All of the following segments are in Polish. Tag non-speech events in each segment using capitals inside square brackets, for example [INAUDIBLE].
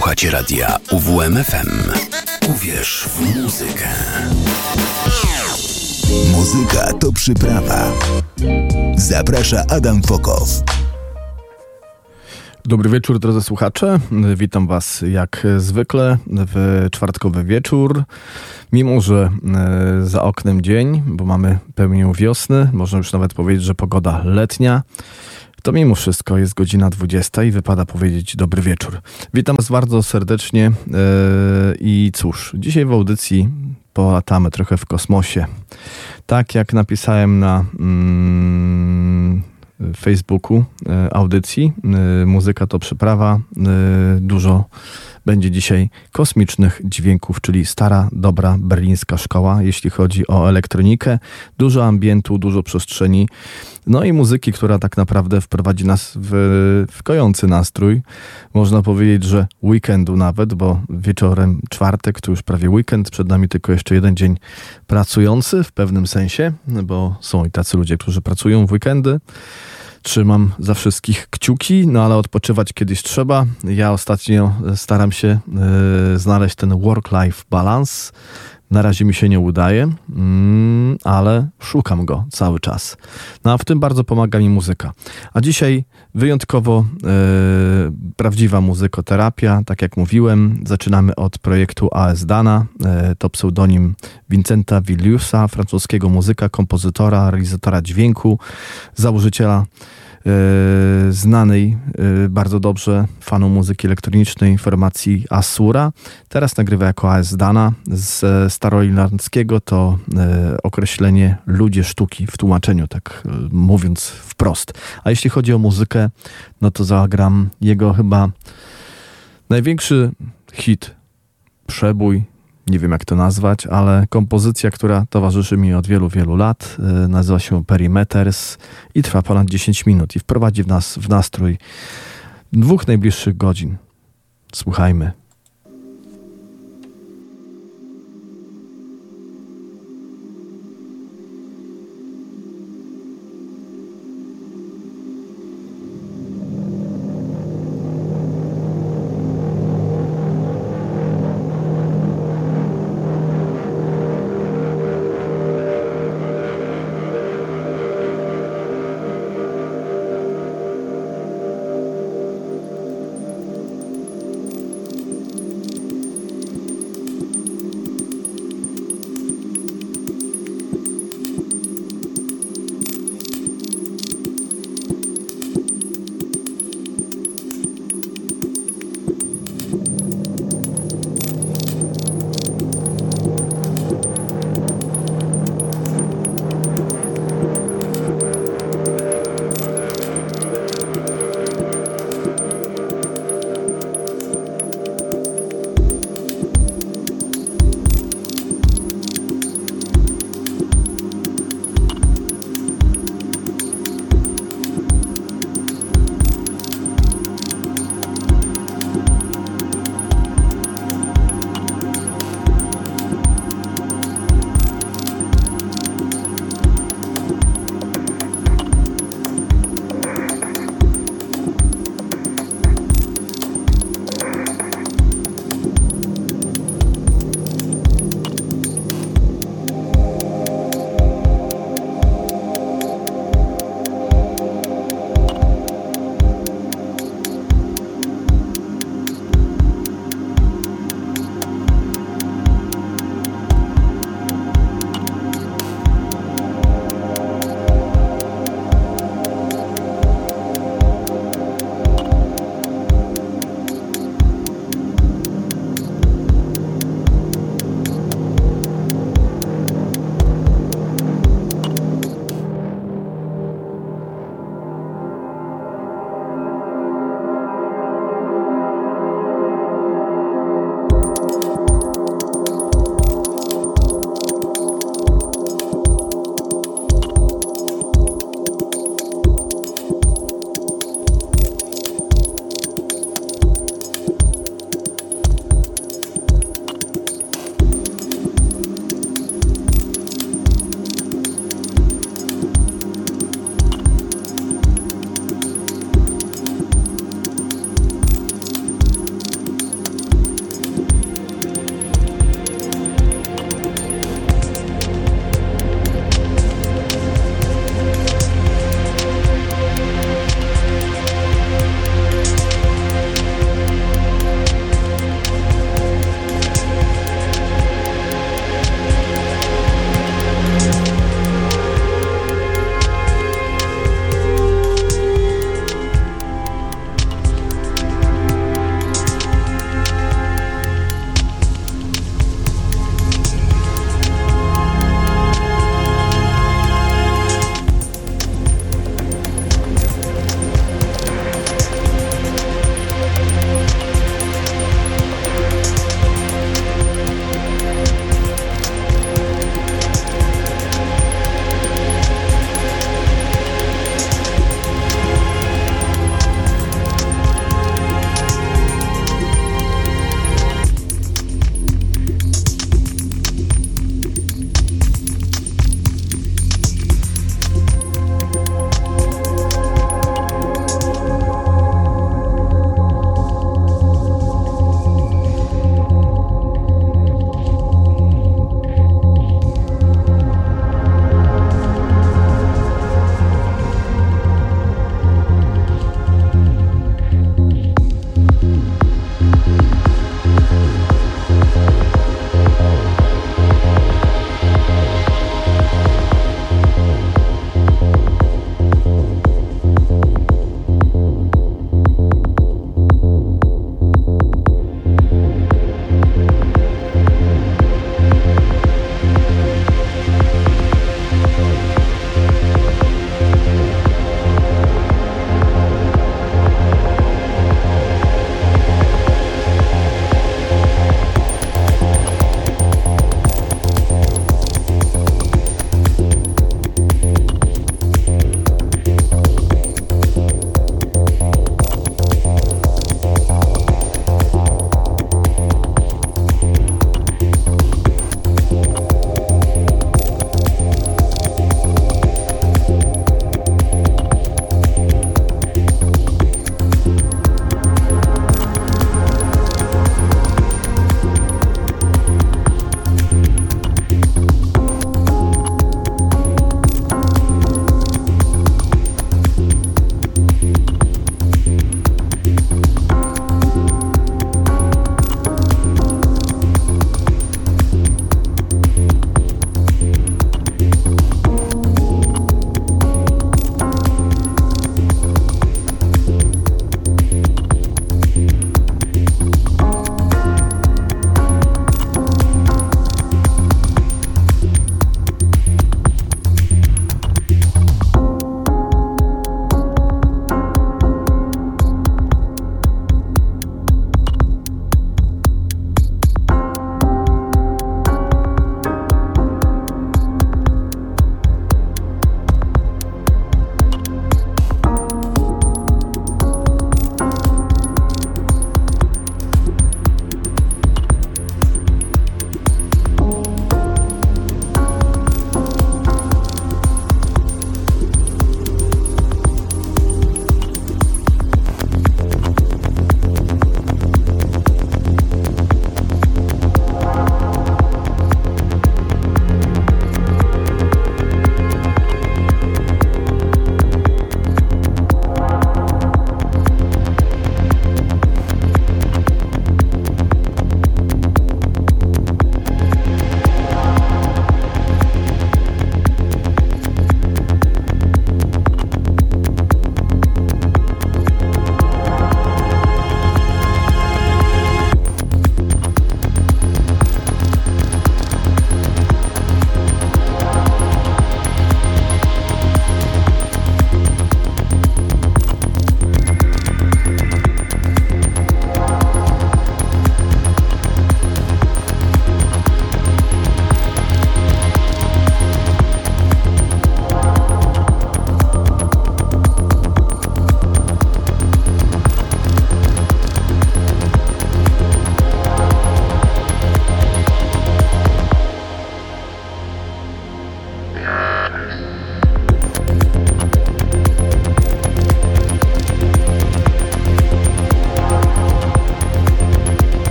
Słuchacie radia UWMFM. Uwierz w muzykę. Muzyka to przyprawa. Zaprasza Adam Fokow. Dobry wieczór, drodzy słuchacze. Witam Was jak zwykle w czwartkowy wieczór. Mimo, że e, za oknem dzień, bo mamy pełnię wiosny, można już nawet powiedzieć, że pogoda letnia, to mimo wszystko jest godzina 20 i wypada powiedzieć dobry wieczór. Witam Was bardzo serdecznie e, i cóż, dzisiaj w audycji polatamy trochę w kosmosie. Tak jak napisałem na mm, Facebooku e, audycji, e, muzyka to przyprawa, dużo będzie dzisiaj kosmicznych dźwięków, czyli stara, dobra berlińska szkoła, jeśli chodzi o elektronikę. Dużo ambientu, dużo przestrzeni, no i muzyki, która tak naprawdę wprowadzi nas w, w kojący nastrój. Można powiedzieć, że weekendu nawet, bo wieczorem czwartek to już prawie weekend, przed nami tylko jeszcze jeden dzień pracujący w pewnym sensie, bo są i tacy ludzie, którzy pracują w weekendy. Trzymam za wszystkich kciuki, no ale odpoczywać kiedyś trzeba. Ja ostatnio staram się y, znaleźć ten work-life balance. Na razie mi się nie udaje, mm, ale szukam go cały czas. No a w tym bardzo pomaga mi muzyka. A dzisiaj wyjątkowo e, prawdziwa muzykoterapia. Tak jak mówiłem, zaczynamy od projektu AS Dana. E, to pseudonim Vincenta Villiusa, francuskiego muzyka, kompozytora, realizatora dźwięku, założyciela znanej e, bardzo dobrze fanom muzyki elektronicznej formacji Asura. Teraz nagrywa jako AS Dana. Z staroirlandzkiego to e, określenie ludzie sztuki w tłumaczeniu, tak mówiąc wprost. A jeśli chodzi o muzykę, no to zagram jego chyba największy hit, przebój nie wiem jak to nazwać, ale kompozycja, która towarzyszy mi od wielu, wielu lat, y, nazywa się Perimeters i trwa ponad 10 minut i wprowadzi w nas w nastrój dwóch najbliższych godzin. Słuchajmy.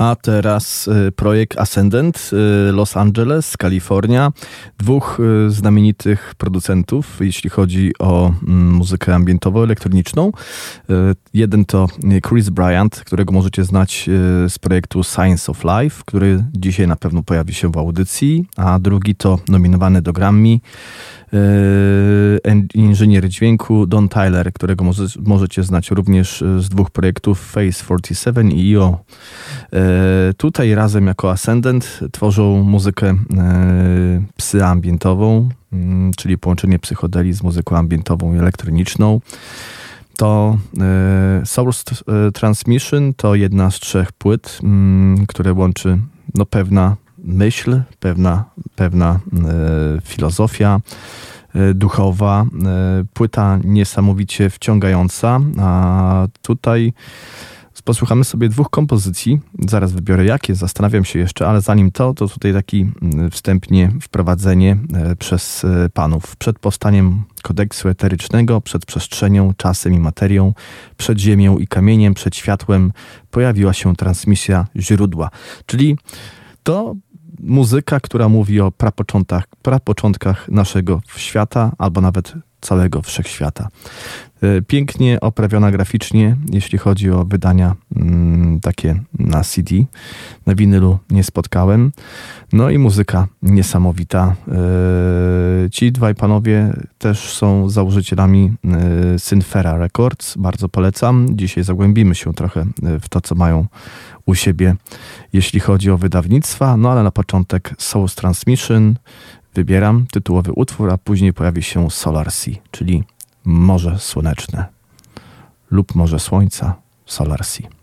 A teraz y, projekt Ascendant y, Los Angeles, Kalifornia. Dwóch y, znamienitych producentów, jeśli chodzi o mm, muzykę ambientowo-elektroniczną. Jeden to Chris Bryant, którego możecie znać z projektu Science of Life, który dzisiaj na pewno pojawi się w audycji, a drugi to nominowany do Grammy inżynier dźwięku Don Tyler, którego może, możecie znać również z dwóch projektów Phase 47 i IO. Tutaj razem jako Ascendant tworzą muzykę e, psyambientową, mm, czyli połączenie psychodeli z muzyką ambientową i elektroniczną. To Source Transmission to jedna z trzech płyt, mm, które łączy no, pewna myśl, pewna, pewna filozofia duchowa. Płyta niesamowicie wciągająca, a tutaj Posłuchamy sobie dwóch kompozycji. Zaraz wybiorę jakie, zastanawiam się jeszcze, ale zanim to, to tutaj taki mm, wstępnie wprowadzenie e, przez e, panów. Przed powstaniem kodeksu eterycznego, przed przestrzenią, czasem i materią, przed ziemią i kamieniem, przed światłem pojawiła się transmisja źródła. Czyli to muzyka, która mówi o prapoczątkach, prapoczątkach naszego świata, albo nawet całego wszechświata. E, pięknie oprawiona graficznie, jeśli chodzi o wydania mm, takie na CD. Na winylu nie spotkałem. No i muzyka niesamowita. E, ci dwaj panowie też są założycielami e, Synfera Records. Bardzo polecam. Dzisiaj zagłębimy się trochę w to, co mają u siebie, jeśli chodzi o wydawnictwa. No ale na początek Source Transmission. Wybieram tytułowy utwór, a później pojawi się Solar Sea, czyli Morze Słoneczne lub Morze Słońca Solar Sea.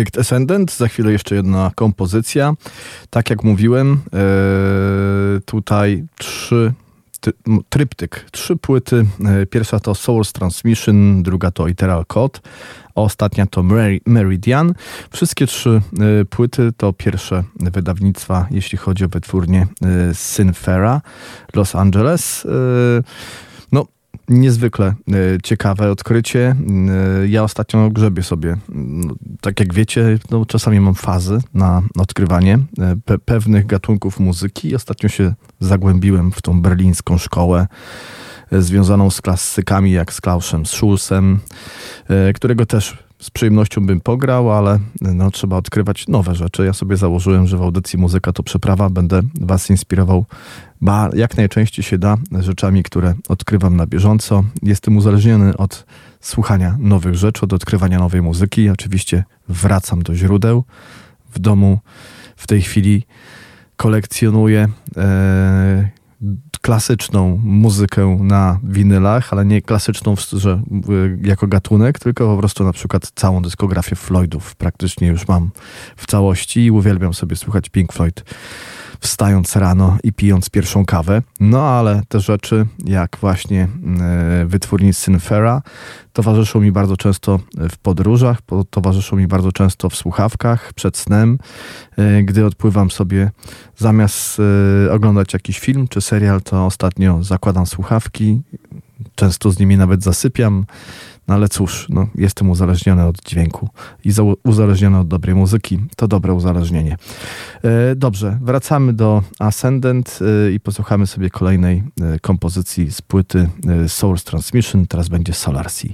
Projekt Ascendant, za chwilę jeszcze jedna kompozycja. Tak jak mówiłem, e, tutaj trzy tryptyk, trzy płyty. E, pierwsza to Source Transmission, druga to Iteral Code, a ostatnia to Meridian. Wszystkie trzy e, płyty to pierwsze wydawnictwa, jeśli chodzi o wytwórnię Synfera Los Angeles niezwykle e, ciekawe odkrycie. E, ja ostatnio grzebię sobie, no, tak jak wiecie, no, czasami mam fazy na odkrywanie e, pe pewnych gatunków muzyki. Ostatnio się zagłębiłem w tą berlińską szkołę związaną z klasykami jak z Klausem Schulzem, którego też z przyjemnością bym pograł, ale no, trzeba odkrywać nowe rzeczy. Ja sobie założyłem, że w audycji Muzyka to przeprawa będę Was inspirował ba, jak najczęściej się da rzeczami, które odkrywam na bieżąco. Jestem uzależniony od słuchania nowych rzeczy, od odkrywania nowej muzyki. Oczywiście wracam do źródeł. W domu w tej chwili kolekcjonuję e, klasyczną muzykę na winylach, ale nie klasyczną że, jako gatunek, tylko po prostu na przykład całą dyskografię Floydów praktycznie już mam w całości i uwielbiam sobie słuchać Pink Floyd wstając rano i pijąc pierwszą kawę. No ale te rzeczy, jak właśnie e, wytwórni Synfera, towarzyszą mi bardzo często w podróżach, towarzyszą mi bardzo często w słuchawkach, przed snem, e, gdy odpływam sobie zamiast e, oglądać jakiś film czy serial, to ostatnio zakładam słuchawki, często z nimi nawet zasypiam. No ale cóż, no, jestem uzależniony od dźwięku i uzależniony od dobrej muzyki. To dobre uzależnienie. E, dobrze, wracamy do Ascendant e, i posłuchamy sobie kolejnej e, kompozycji z płyty Source Transmission. Teraz będzie Solar Sea.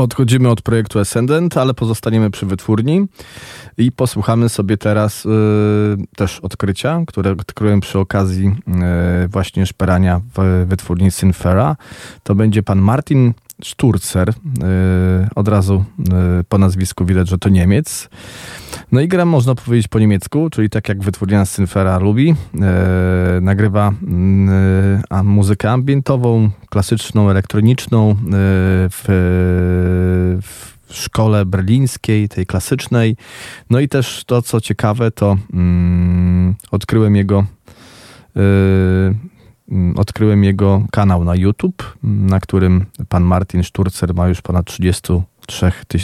Odchodzimy od projektu Ascendant, ale pozostaniemy przy wytwórni i posłuchamy sobie teraz y, też odkrycia, które odkryłem przy okazji y, właśnie szperania w wytwórni Synfera. To będzie pan Martin Sturzer. Y, od razu y, po nazwisku widać, że to Niemiec. No i gra można powiedzieć po niemiecku, czyli tak jak wytwórnia Synfera lubi. Y, nagrywa muzykę ambientową, klasyczną, elektroniczną w, w szkole berlińskiej, tej klasycznej. No i też to, co ciekawe, to mm, odkryłem jego odkryłem jego kanał na YouTube, na którym pan Martin Szturcer ma już ponad 30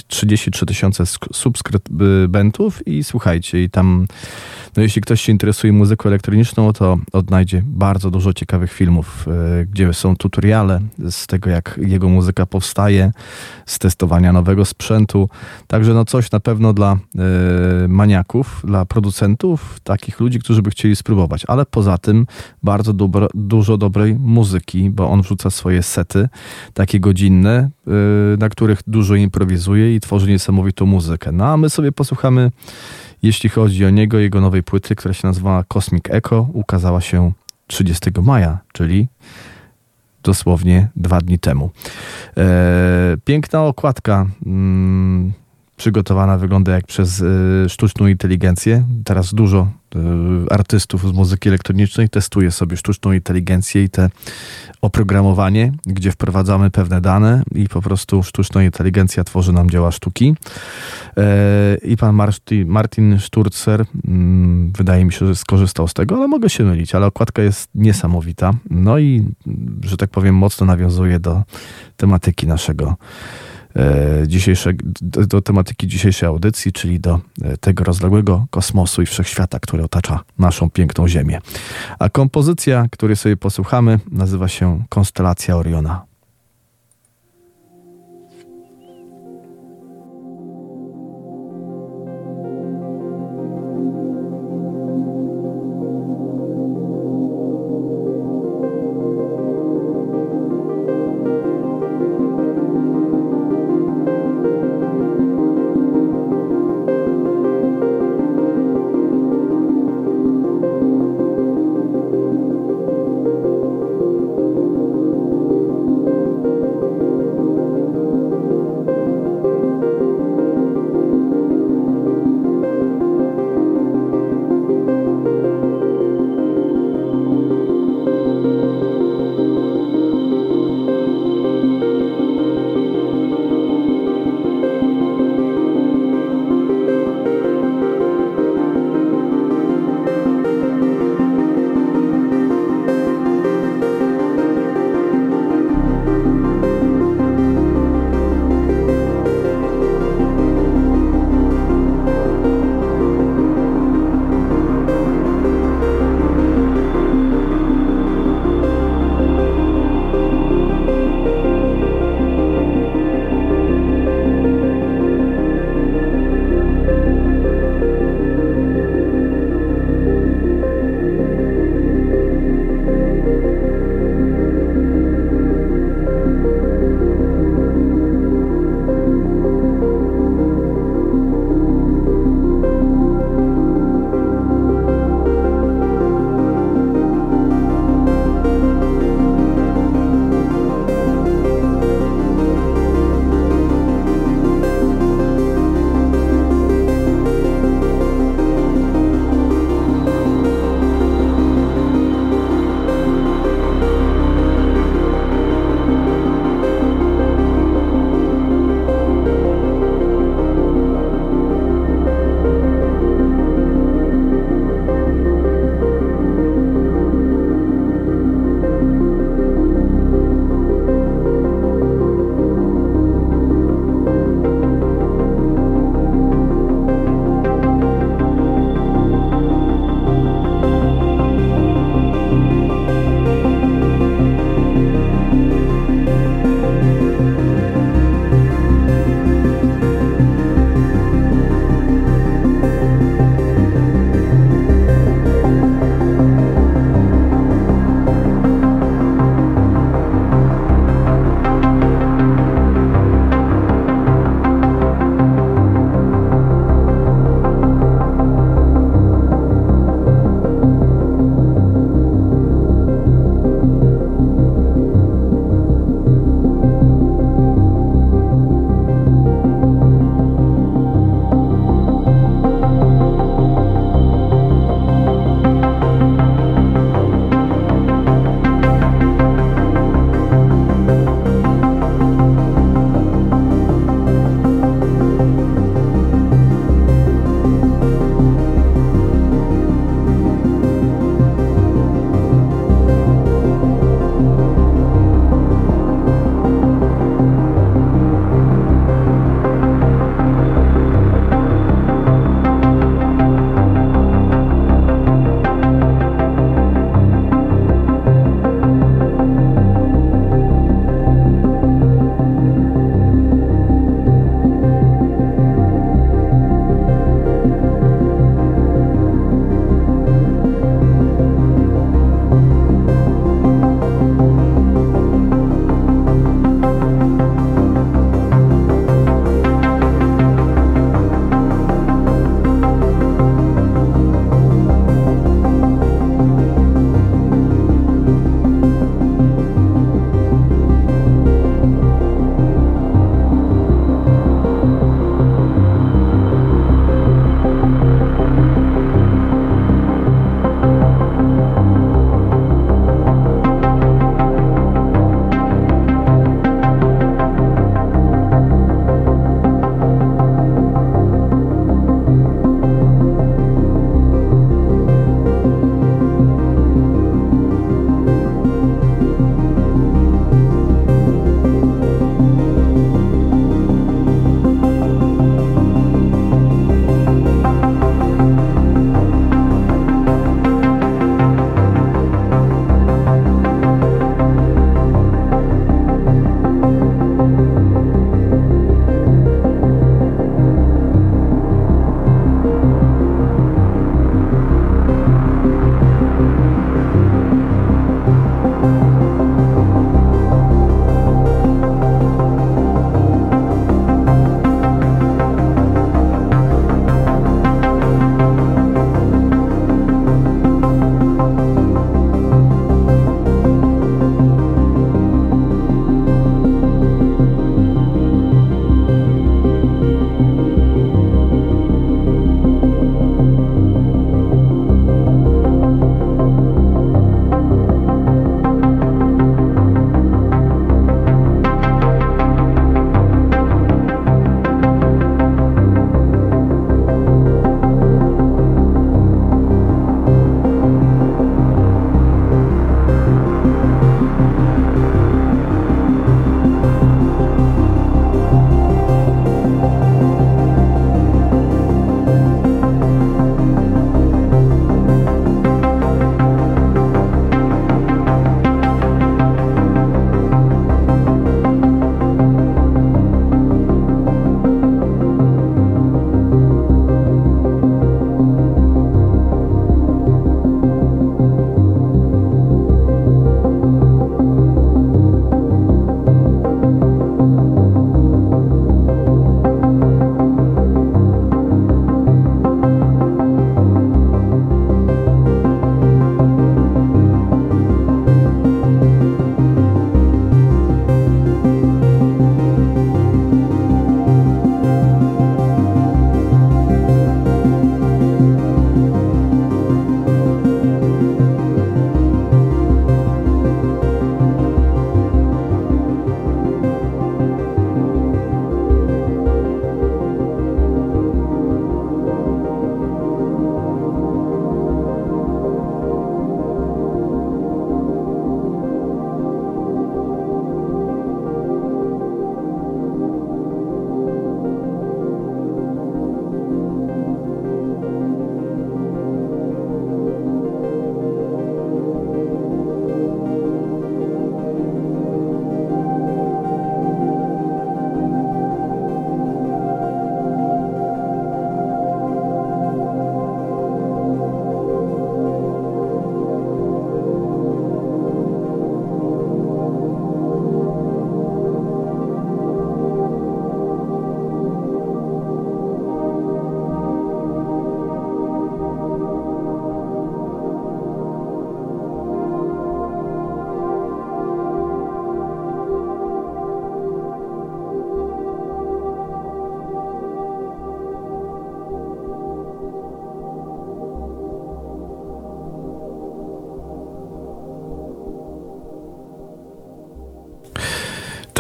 33 tysiące subskrybentów i słuchajcie, i tam, no jeśli ktoś się interesuje muzyką elektroniczną, to odnajdzie bardzo dużo ciekawych filmów, e, gdzie są tutoriale z tego, jak jego muzyka powstaje, z testowania nowego sprzętu. Także no coś na pewno dla y, maniaków, dla producentów, takich ludzi, którzy by chcieli spróbować. Ale poza tym bardzo dobro, dużo dobrej muzyki, bo on wrzuca swoje sety, takie godzinne, y, na których dużo imprezuje improwizuje i tworzy niesamowitą muzykę. No a my sobie posłuchamy, jeśli chodzi o niego, jego nowej płyty, która się nazywa Cosmic Echo, ukazała się 30 maja, czyli dosłownie dwa dni temu. E, piękna okładka. Mm, przygotowana wygląda jak przez y, sztuczną inteligencję. Teraz dużo artystów z muzyki elektronicznej testuje sobie sztuczną inteligencję i te oprogramowanie, gdzie wprowadzamy pewne dane i po prostu sztuczna inteligencja tworzy nam dzieła sztuki. E, I pan Martin, Sturzer, mm, wydaje mi się, że skorzystał z tego, ale mogę się mylić, ale okładka jest niesamowita. No i, że tak powiem, mocno nawiązuje do tematyki naszego dzisiejsze, do, do tematyki dzisiejszej audycji, czyli do e, tego rozległego kosmosu i wszechświata, który otacza naszą piękną Ziemię. A kompozycja, której sobie posłuchamy, nazywa się Konstelacja Oriona.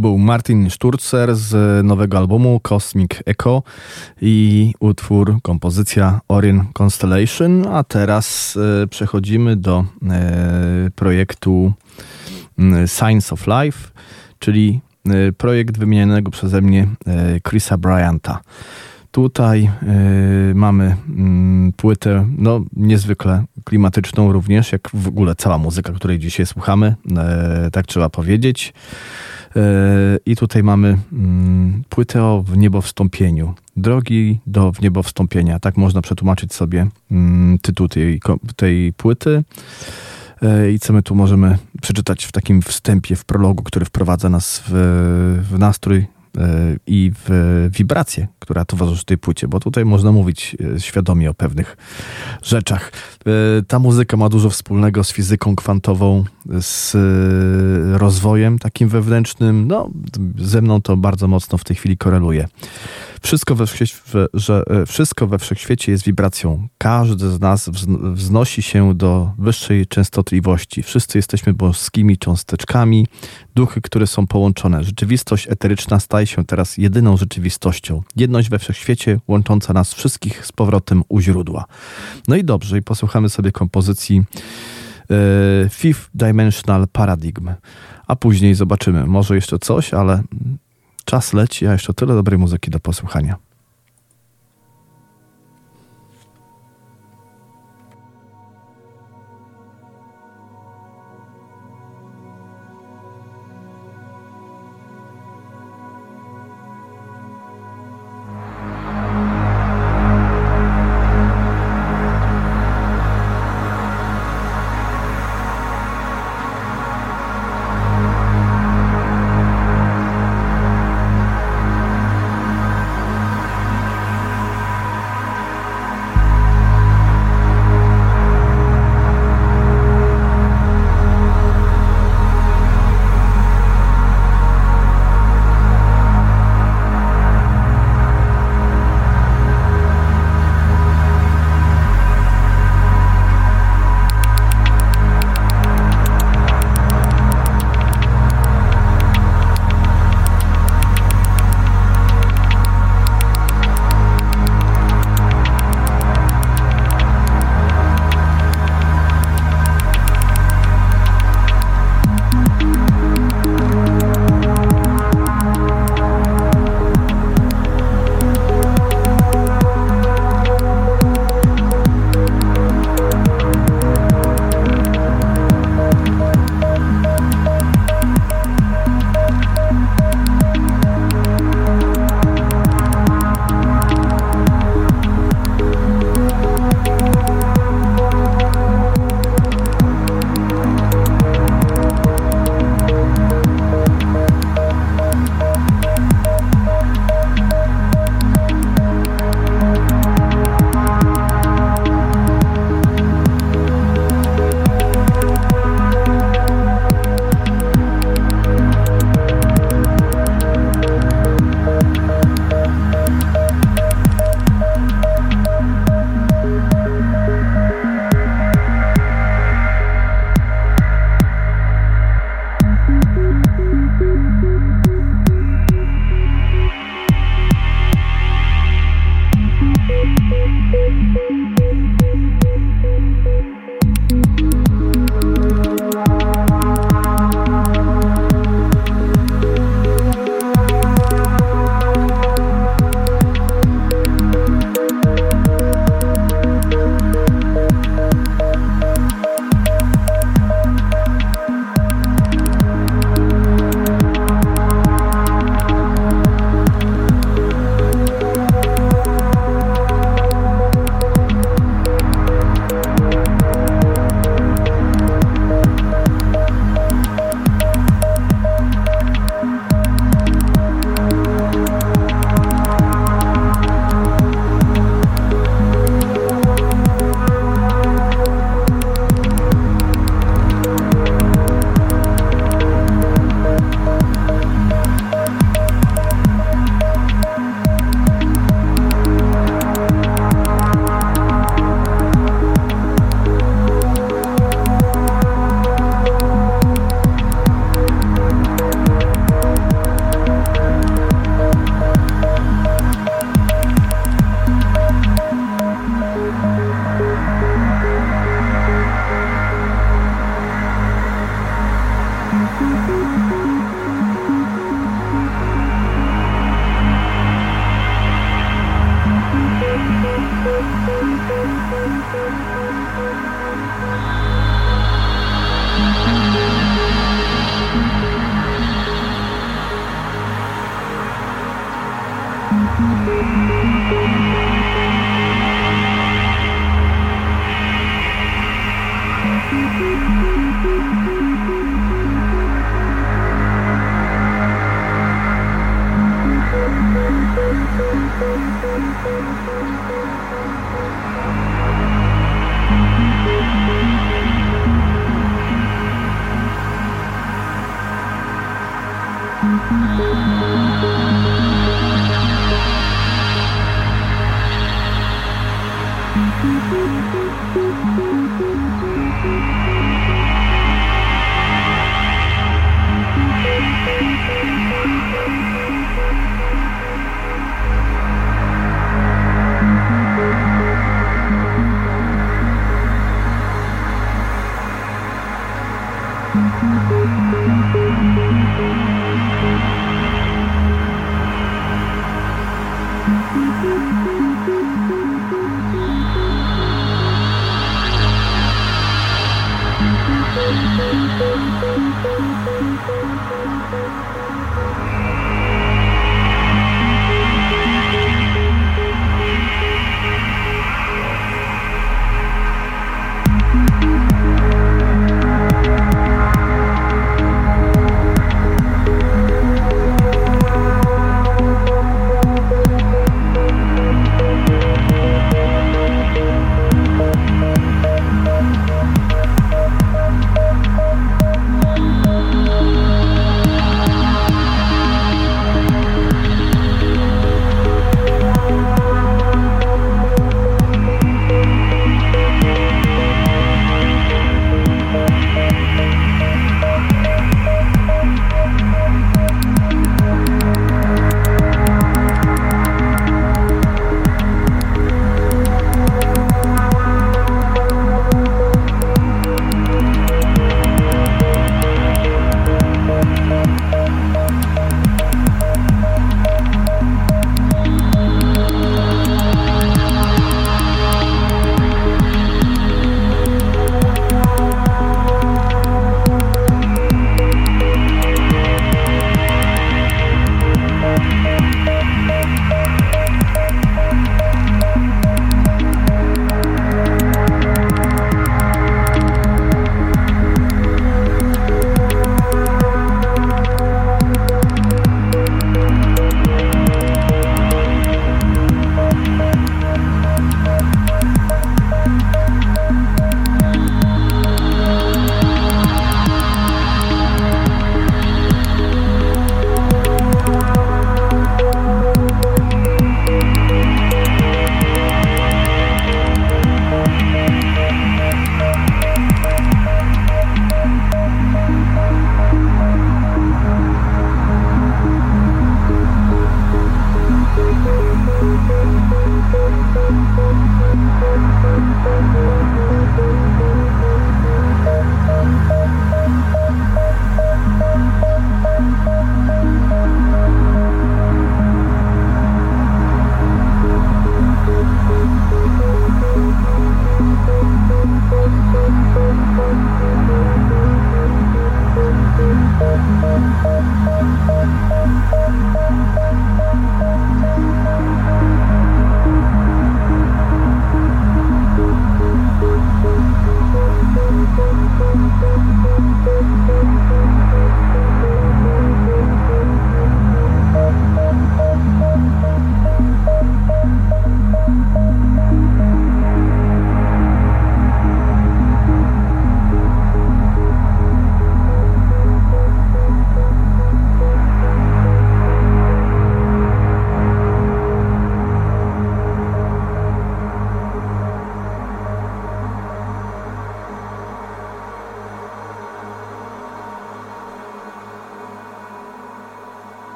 To był Martin Sturzer z nowego albumu Cosmic Echo i utwór, kompozycja Orion Constellation, a teraz e, przechodzimy do e, projektu mm, Science of Life, czyli e, projekt wymienionego przeze mnie Chrisa Bryanta. Tutaj y, mamy y, płytę no, niezwykle klimatyczną również, jak w ogóle cała muzyka, której dzisiaj słuchamy, y, tak trzeba powiedzieć. I tutaj mamy mm, płytę o wniebowstąpieniu. Drogi do wniebowstąpienia. Tak można przetłumaczyć sobie mm, tytuł tej, tej płyty. I co my tu możemy przeczytać w takim wstępie, w prologu, który wprowadza nas w, w nastrój i w wibrację, która towarzyszy tej płycie, bo tutaj można mówić e, świadomie o pewnych rzeczach. E, ta muzyka ma dużo wspólnego z fizyką kwantową, z e, rozwojem takim wewnętrznym. No, ze mną to bardzo mocno w tej chwili koreluje. Wszystko we, że e, wszystko we wszechświecie jest wibracją. Każdy z nas wznosi się do wyższej częstotliwości. Wszyscy jesteśmy boskimi cząsteczkami, duchy, które są połączone. Rzeczywistość eteryczna staje się teraz jedyną rzeczywistością. Jedność we wszechświecie łącząca nas wszystkich z powrotem u źródła. No i dobrze, i posłuchamy sobie kompozycji e, Fifth Dimensional Paradigm. A później zobaczymy. Może jeszcze coś, ale Czas leci, a jeszcze tyle dobrej muzyki do posłuchania.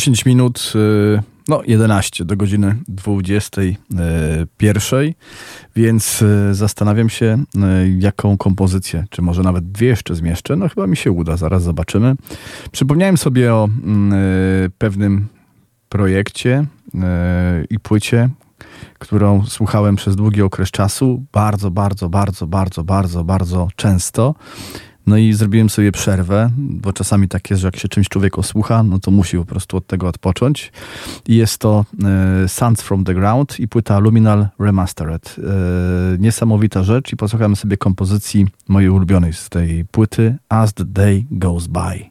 10 minut, y, no 11 do godziny 21, więc y, zastanawiam się, y, jaką kompozycję, czy może nawet dwie jeszcze zmieszczę. No chyba mi się uda, zaraz zobaczymy. Przypomniałem sobie o mm, pewnym projekcie i płycie, którą słuchałem przez długi okres czasu, bardzo, bardzo, bardzo, bardzo, bardzo, bardzo często. No i zrobiłem sobie przerwę, bo czasami tak jest, że jak się czymś człowiek osłucha, no to musi po prostu od tego odpocząć. I jest to e, from the Ground i płyta Luminal Remastered. E, niesamowita rzecz i posłuchamy sobie kompozycji mojej ulubionej z tej płyty As the Day Goes By.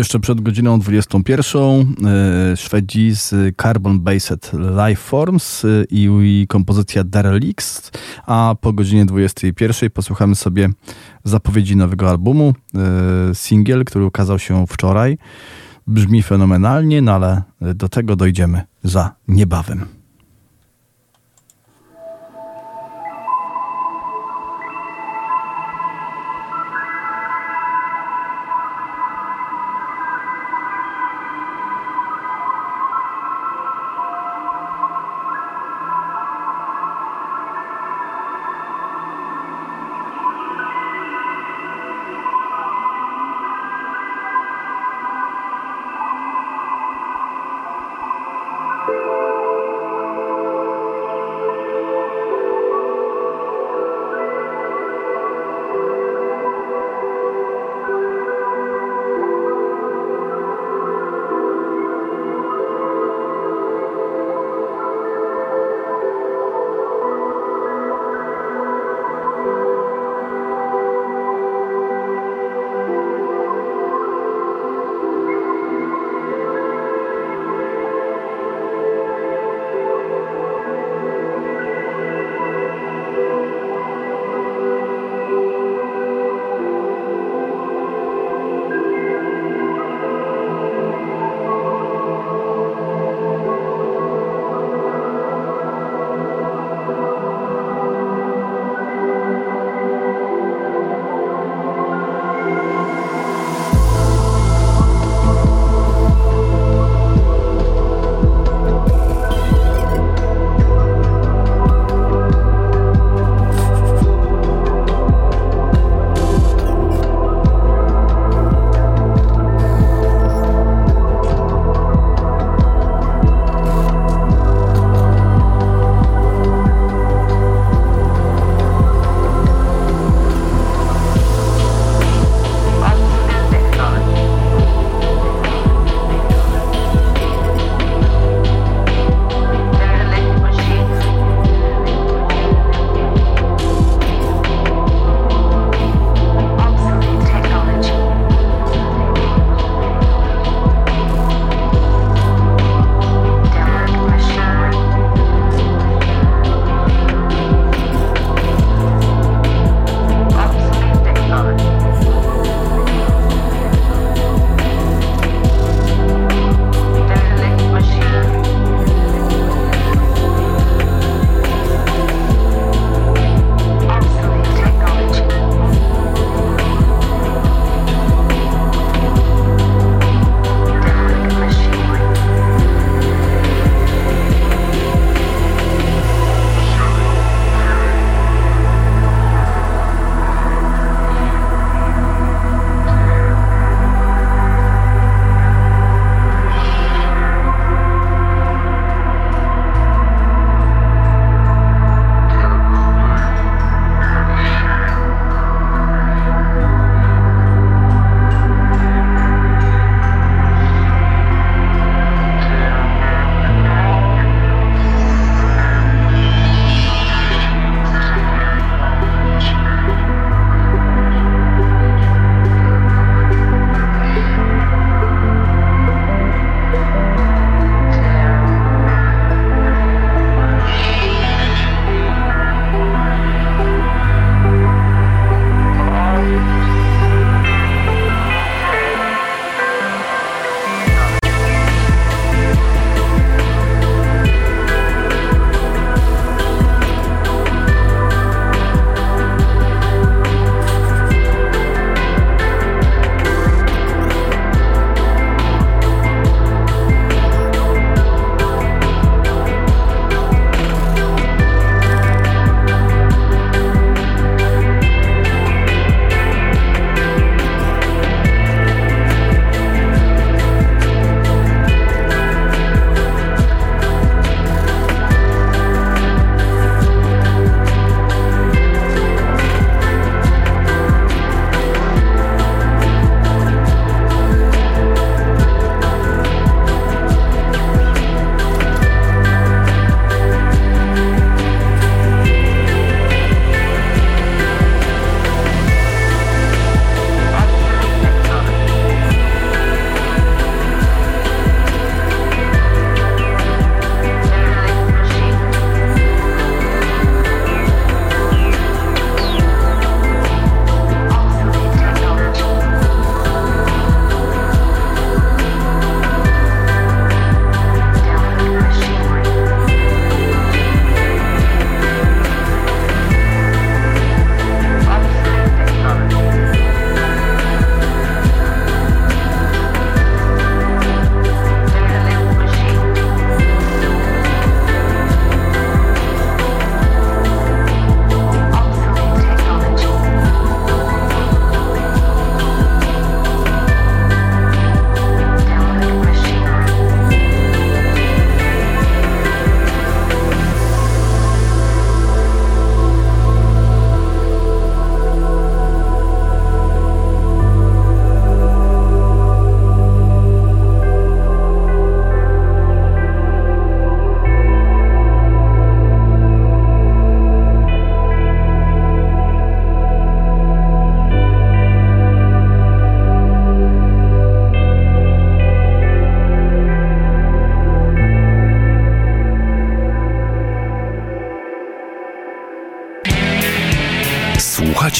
Jeszcze przed godziną 21 e, Szwedzi z Carbon Based Lifeforms e, i kompozycja Derelict, a po godzinie 21 posłuchamy sobie zapowiedzi nowego albumu, e, singiel, który ukazał się wczoraj. Brzmi fenomenalnie, no ale do tego dojdziemy za niebawem.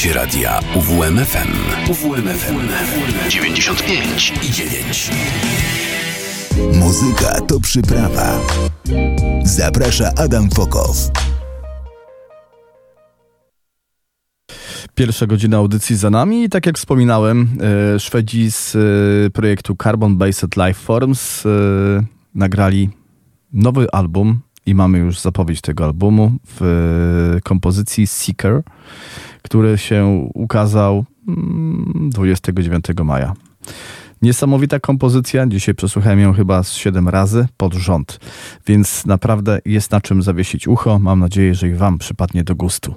Słuchacie radia UWMFM. UWMFM 95 i 9. Muzyka to przyprawa. Zaprasza Adam Fokow. Pierwsza godzina audycji za nami i tak jak wspominałem, e, Szwedzi z e, projektu Carbon Based Lifeforms e, nagrali nowy album i mamy już zapowiedź tego albumu w kompozycji Seeker, który się ukazał 29 mm, maja. Niesamowita kompozycja. Dzisiaj przesłuchałem ją chyba z 7 razy pod rząd, więc naprawdę jest na czym zawiesić ucho. Mam nadzieję, że i Wam przypadnie do gustu.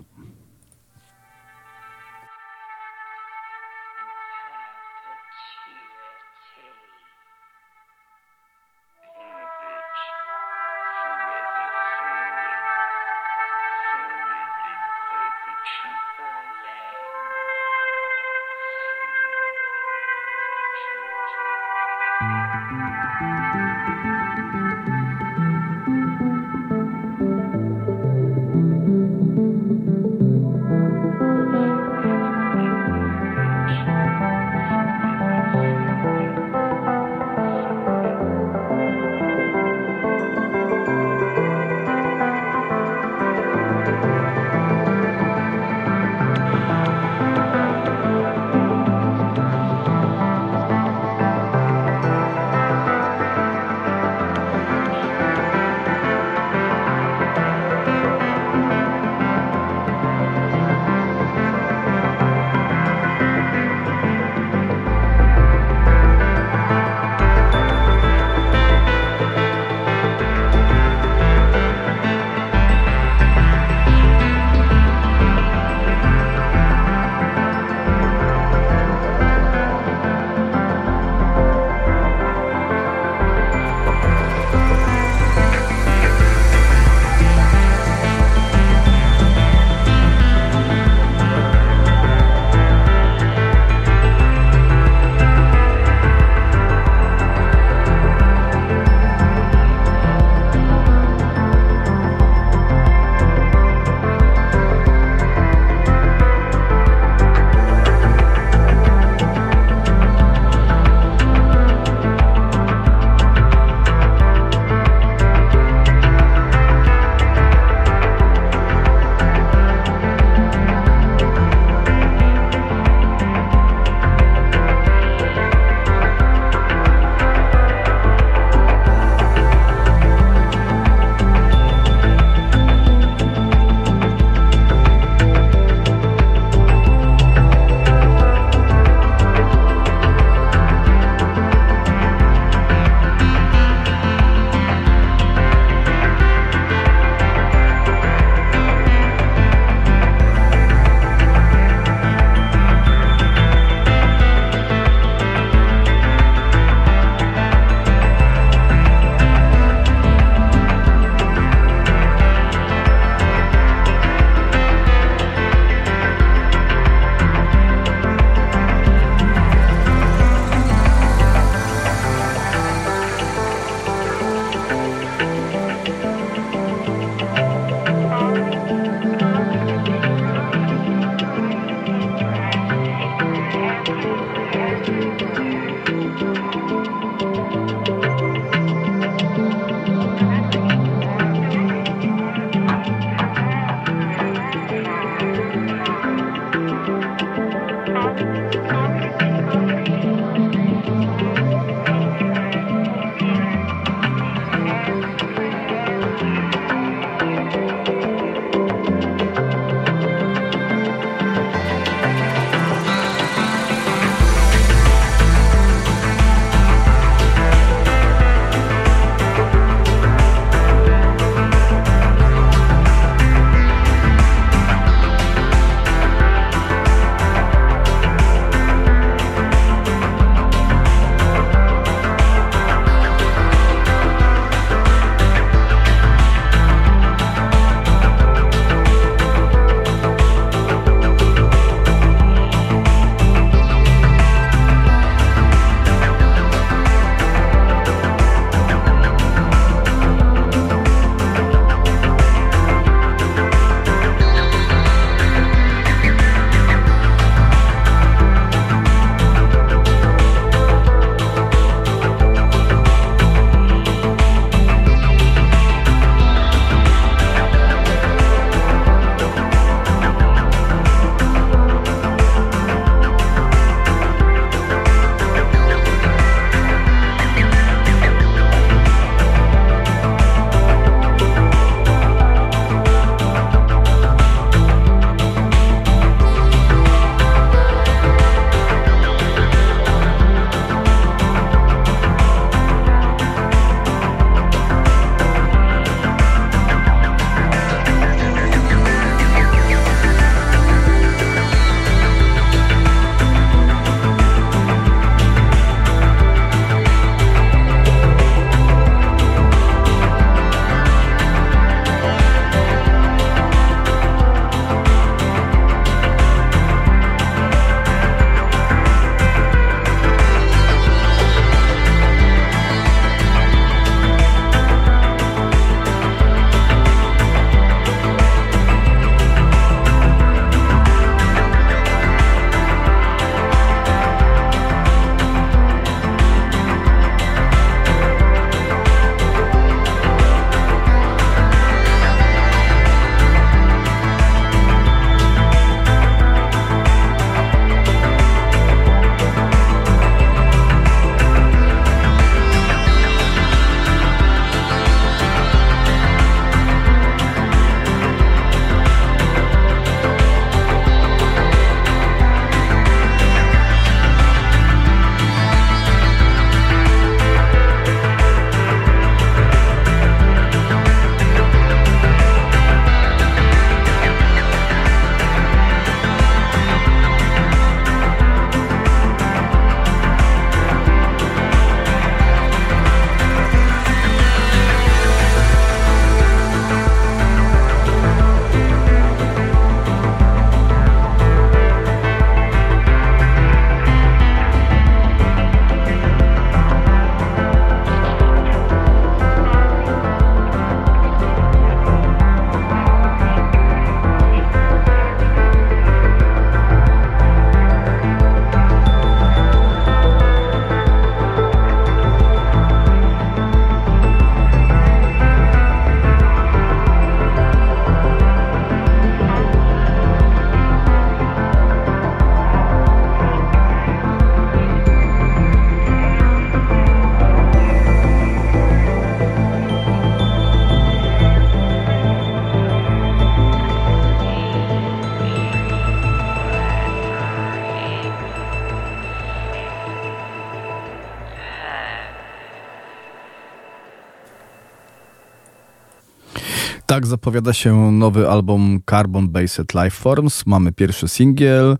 Tak zapowiada się nowy album Carbon Based Lifeforms. Mamy pierwszy singiel.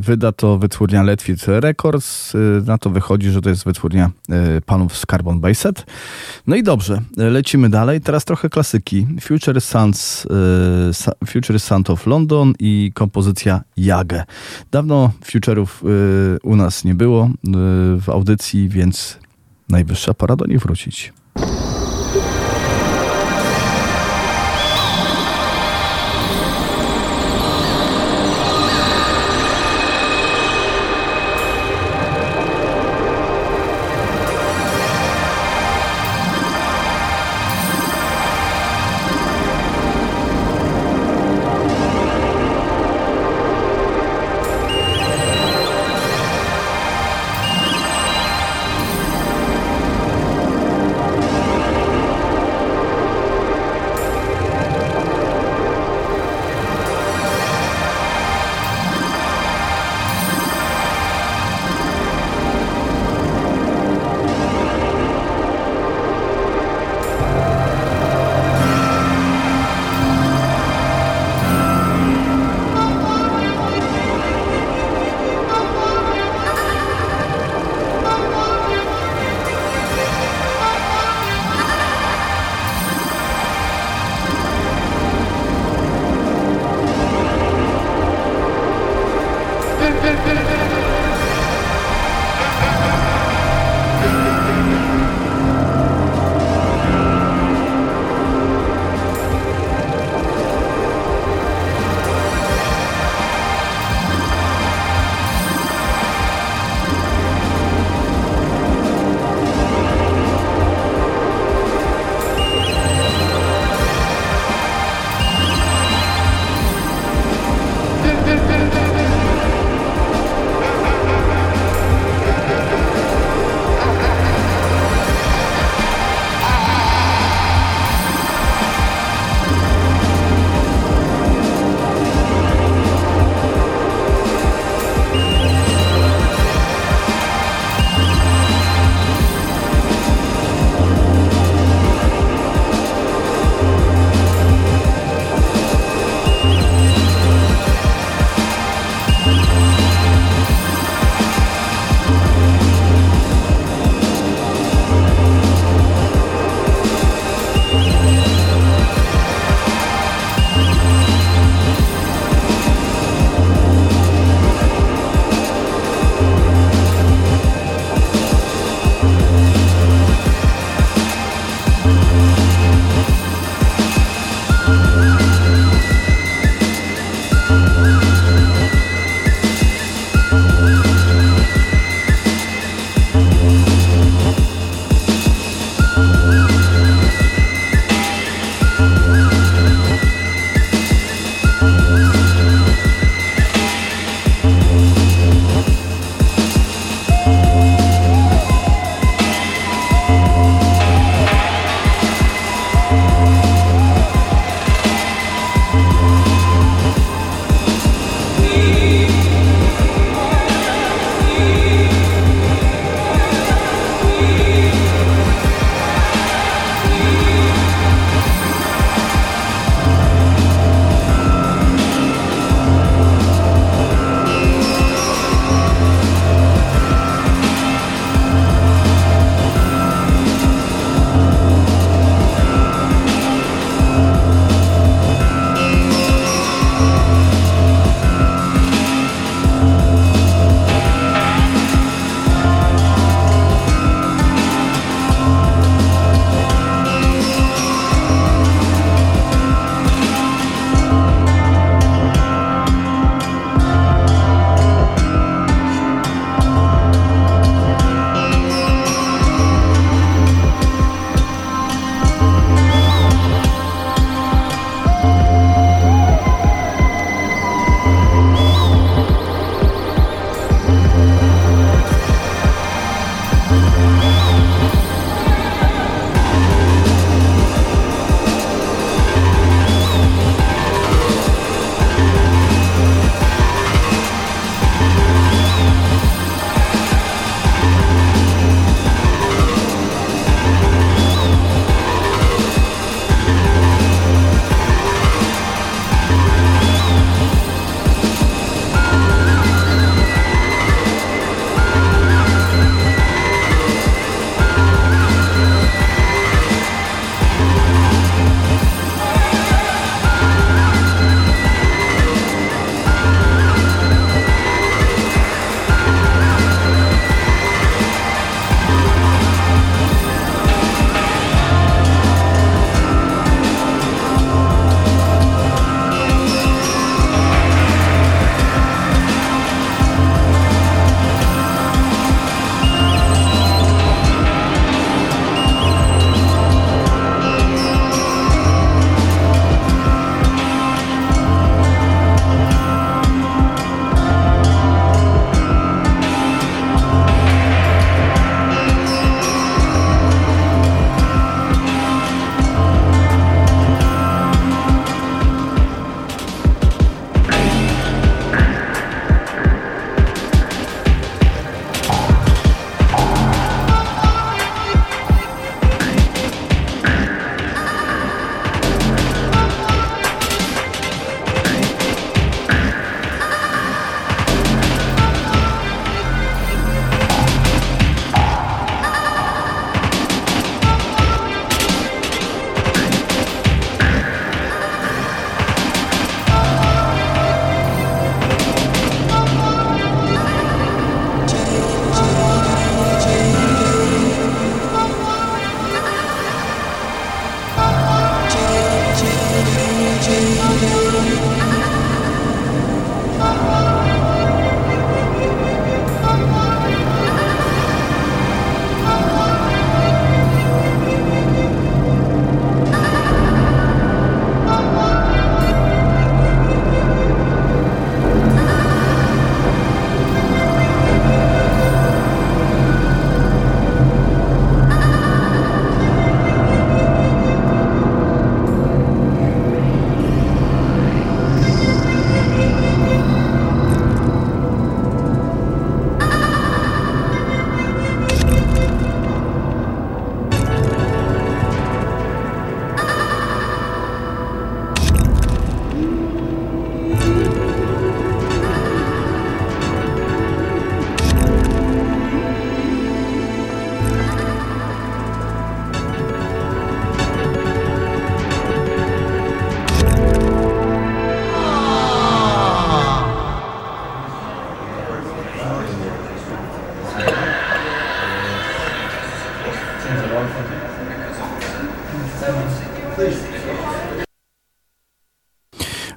Wyda to wytwórnia Letwit Records. Na to wychodzi, że to jest wytwórnia e, panów z Carbon Based. No i dobrze, lecimy dalej. Teraz trochę klasyki. Future Sons, Future Sound of London i kompozycja Jagę. Dawno Future'ów e, u nas nie było w audycji, więc najwyższa pora do nich wrócić.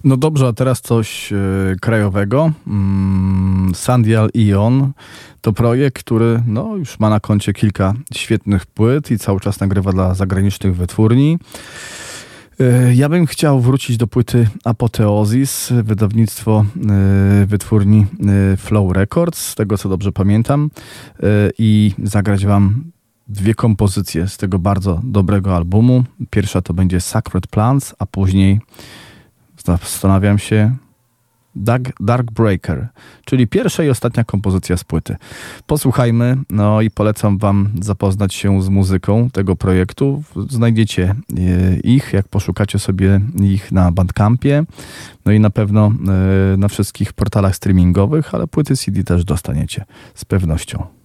No dobrze, a teraz coś e, krajowego. Mm, Sandial Ion to projekt, który no, już ma na koncie kilka świetnych płyt i cały czas nagrywa dla zagranicznych wytwórni. E, ja bym chciał wrócić do płyty Apoteozis, wydawnictwo e, wytwórni Flow Records, z tego co dobrze pamiętam, i zagrać wam dwie kompozycje z tego bardzo dobrego albumu. Pierwsza to będzie Sacred Plants, a później zastanawiam się Dark, Dark Breaker, czyli pierwsza i ostatnia kompozycja z płyty. Posłuchajmy, no i polecam Wam zapoznać się z muzyką tego projektu. Znajdziecie e, ich, jak poszukacie sobie ich na Bandcampie, no i na pewno e, na wszystkich portalach streamingowych, ale płyty CD też dostaniecie z pewnością.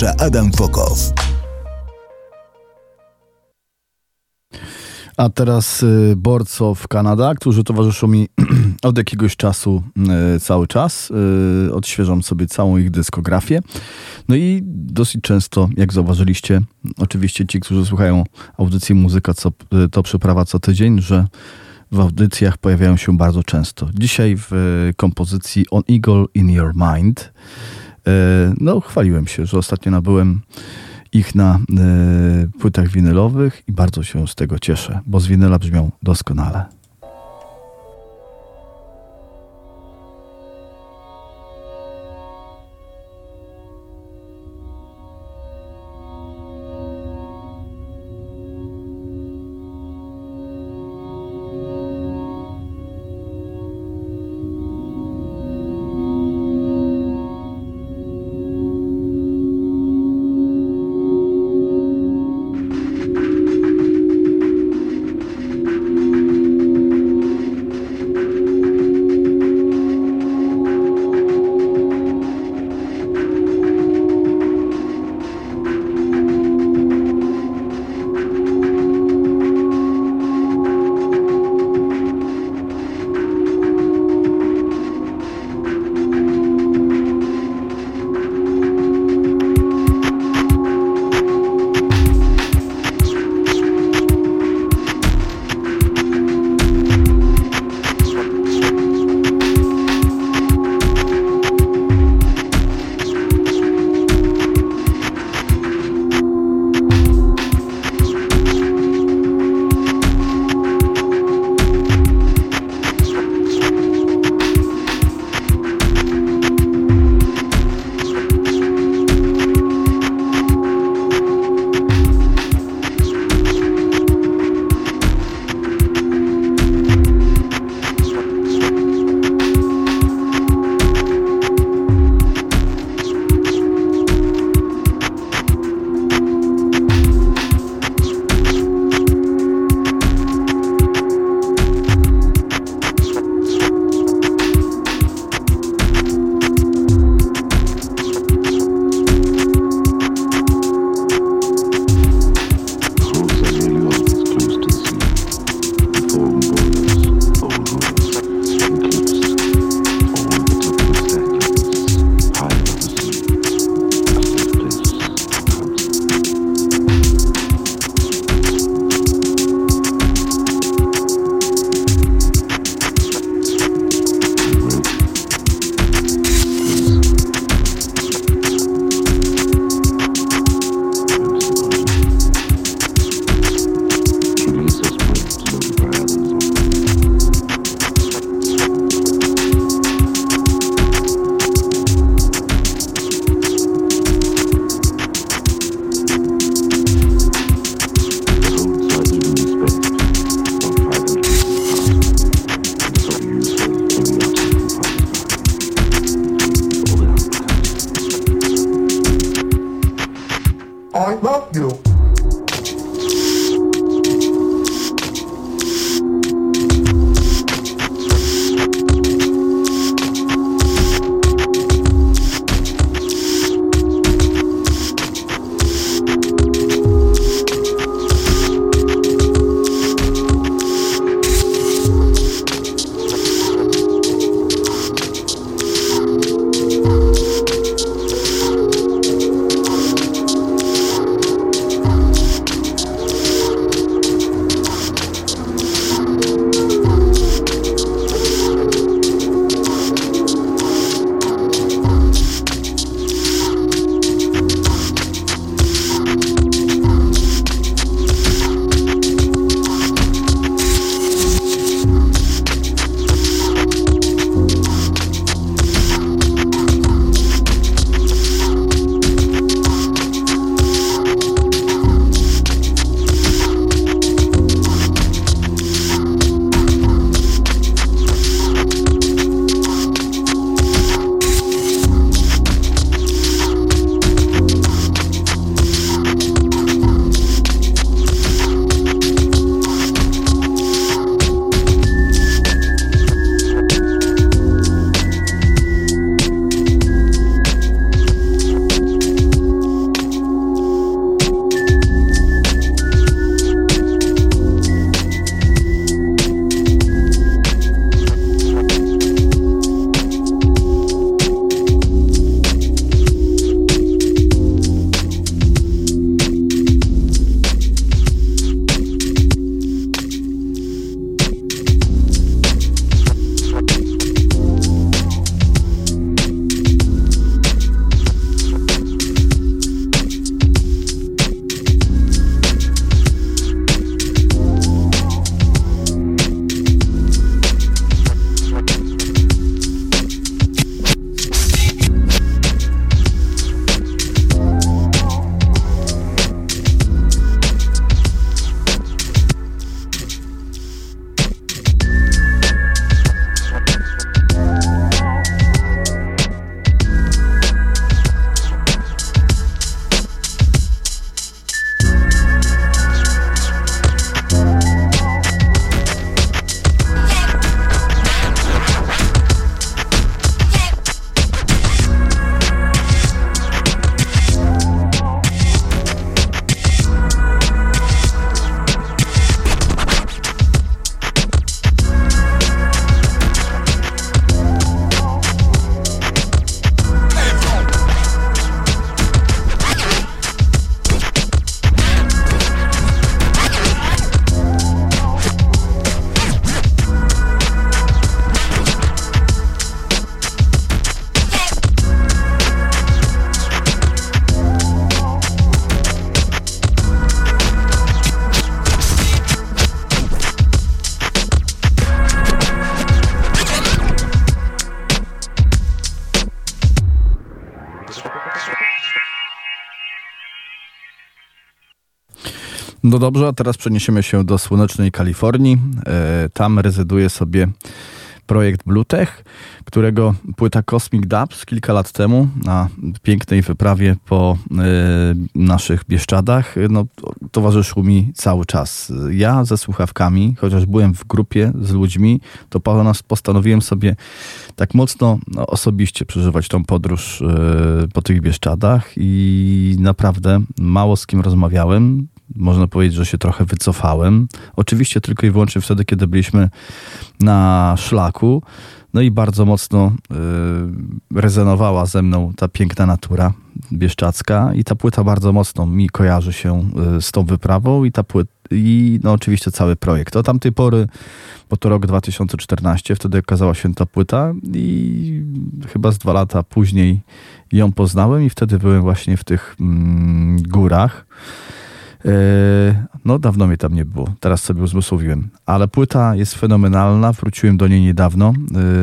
Zaprasza Adam Fokow. A teraz y, Borcow Kanada, którzy towarzyszą mi [CLEARS THROAT] od jakiegoś czasu y, cały czas. Y, odświeżam sobie całą ich dyskografię. No i dosyć często, jak zauważyliście, oczywiście ci, którzy słuchają audycji Muzyka co, to przeprawa co tydzień, że w audycjach pojawiają się bardzo często. Dzisiaj w kompozycji On Eagle in Your Mind no chwaliłem się, że ostatnio nabyłem ich na y, płytach winylowych i bardzo się z tego cieszę, bo z winyla brzmią doskonale. No dobrze, a teraz przeniesiemy się do słonecznej Kalifornii. E, tam rezyduje sobie projekt Bluetech, którego płyta Cosmic Dubs kilka lat temu na pięknej wyprawie po y, naszych Bieszczadach no, towarzyszył mi cały czas. Ja ze słuchawkami, chociaż byłem w grupie z ludźmi, to postanowiłem sobie tak mocno no, osobiście przeżywać tą podróż po tych Bieszczadach i naprawdę mało z kim rozmawiałem można powiedzieć, że się trochę wycofałem. Oczywiście tylko i wyłącznie wtedy, kiedy byliśmy na szlaku. No i bardzo mocno y, rezonowała ze mną ta piękna natura bieszczacka i ta płyta bardzo mocno mi kojarzy się y, z tą wyprawą i ta płyta i no oczywiście cały projekt. Od tamtej pory, bo to rok 2014, wtedy okazała się ta płyta i chyba z dwa lata później ją poznałem i wtedy byłem właśnie w tych mm, górach. E, no, dawno mnie tam nie było. Teraz sobie uzmysłowiłem. Ale płyta jest fenomenalna. Wróciłem do niej niedawno,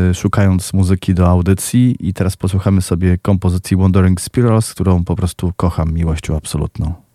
e, szukając muzyki do audycji i teraz posłuchamy sobie kompozycji Wandering Spirals, którą po prostu kocham miłością absolutną.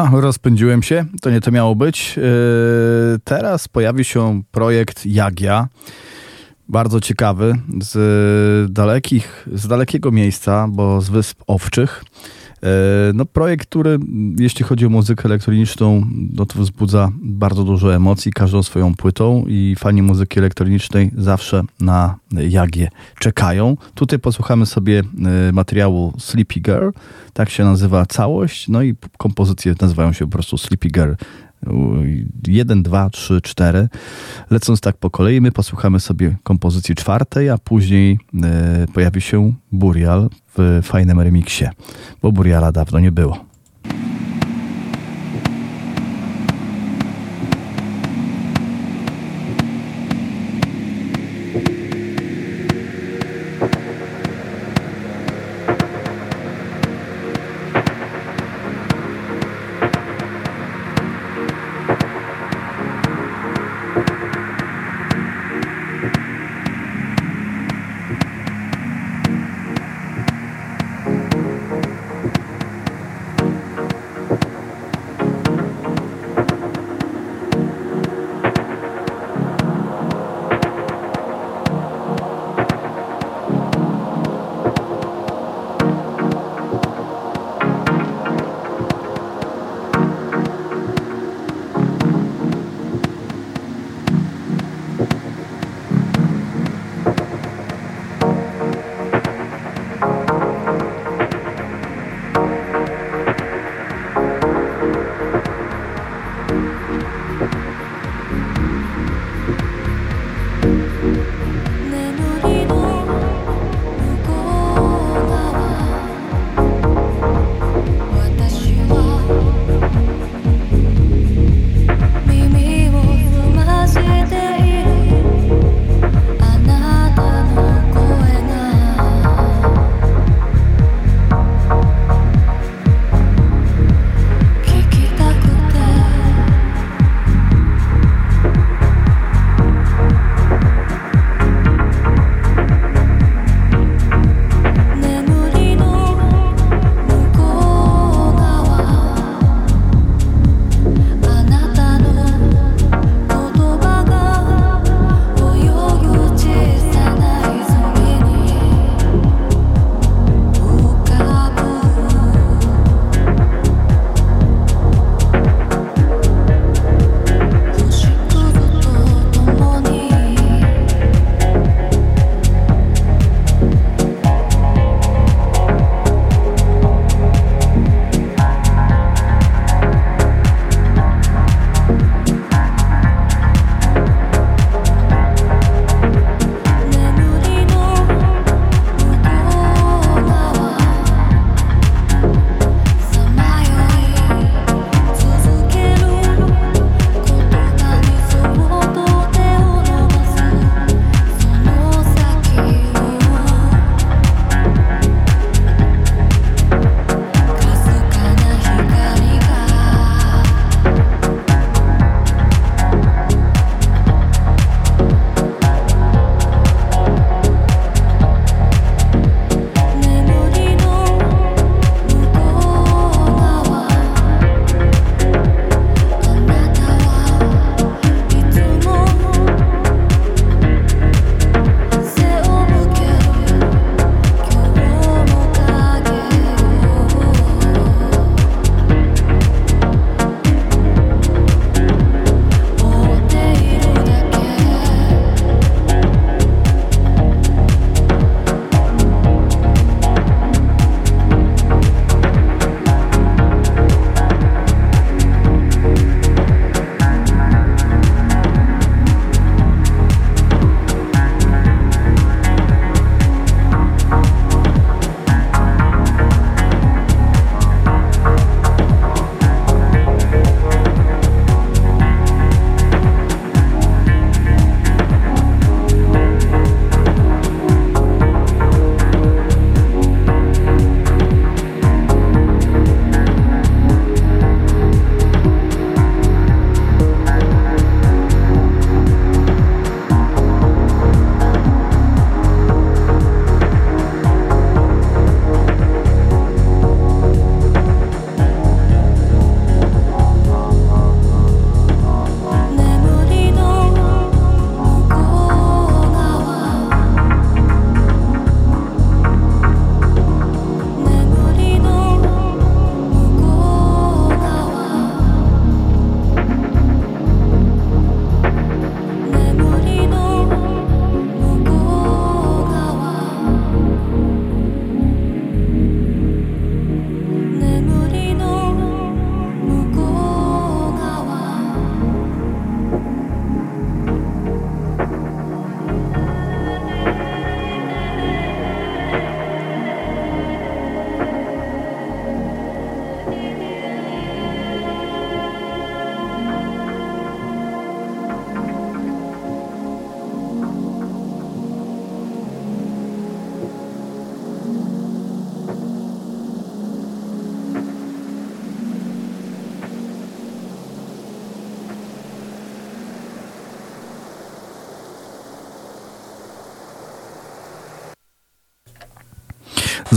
A, rozpędziłem się, to nie to miało być. Yy, teraz pojawi się projekt Jagia, bardzo ciekawy, z dalekich, z dalekiego miejsca, bo z Wysp Owczych. Yy, no projekt, który jeśli chodzi o muzykę elektroniczną, no to wzbudza bardzo dużo emocji każdą swoją płytą i fani muzyki elektronicznej zawsze na Jagie czekają. Tutaj posłuchamy sobie yy, materiału Sleepy Girl, tak się nazywa całość, no i kompozycje nazywają się po prostu Sleepy Girl 1, 2, 3, 4. Lecąc tak po kolei, my posłuchamy sobie kompozycji czwartej, a później e, pojawi się Burial w fajnym remiksie, bo Buriala dawno nie było.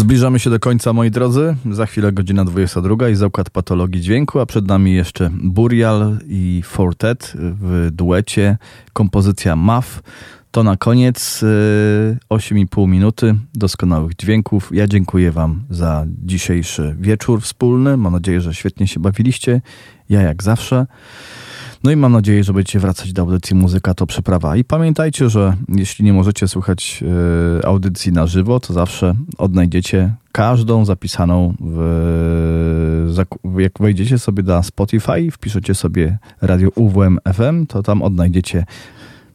Zbliżamy się do końca, moi drodzy. Za chwilę godzina 22 i zakład patologii dźwięku, a przed nami jeszcze Burial i Fortet w duecie. Kompozycja MAF. To na koniec 8,5 minuty doskonałych dźwięków. Ja dziękuję Wam za dzisiejszy wieczór wspólny. Mam nadzieję, że świetnie się bawiliście. Ja jak zawsze. No i mam nadzieję, że będziecie wracać do audycji Muzyka to Przeprawa. I pamiętajcie, że jeśli nie możecie słuchać y, audycji na żywo, to zawsze odnajdziecie każdą zapisaną w, jak wejdziecie sobie na Spotify, wpiszecie sobie radio UWM FM, to tam odnajdziecie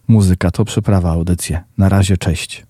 Muzyka to Przeprawa audycję. Na razie, cześć.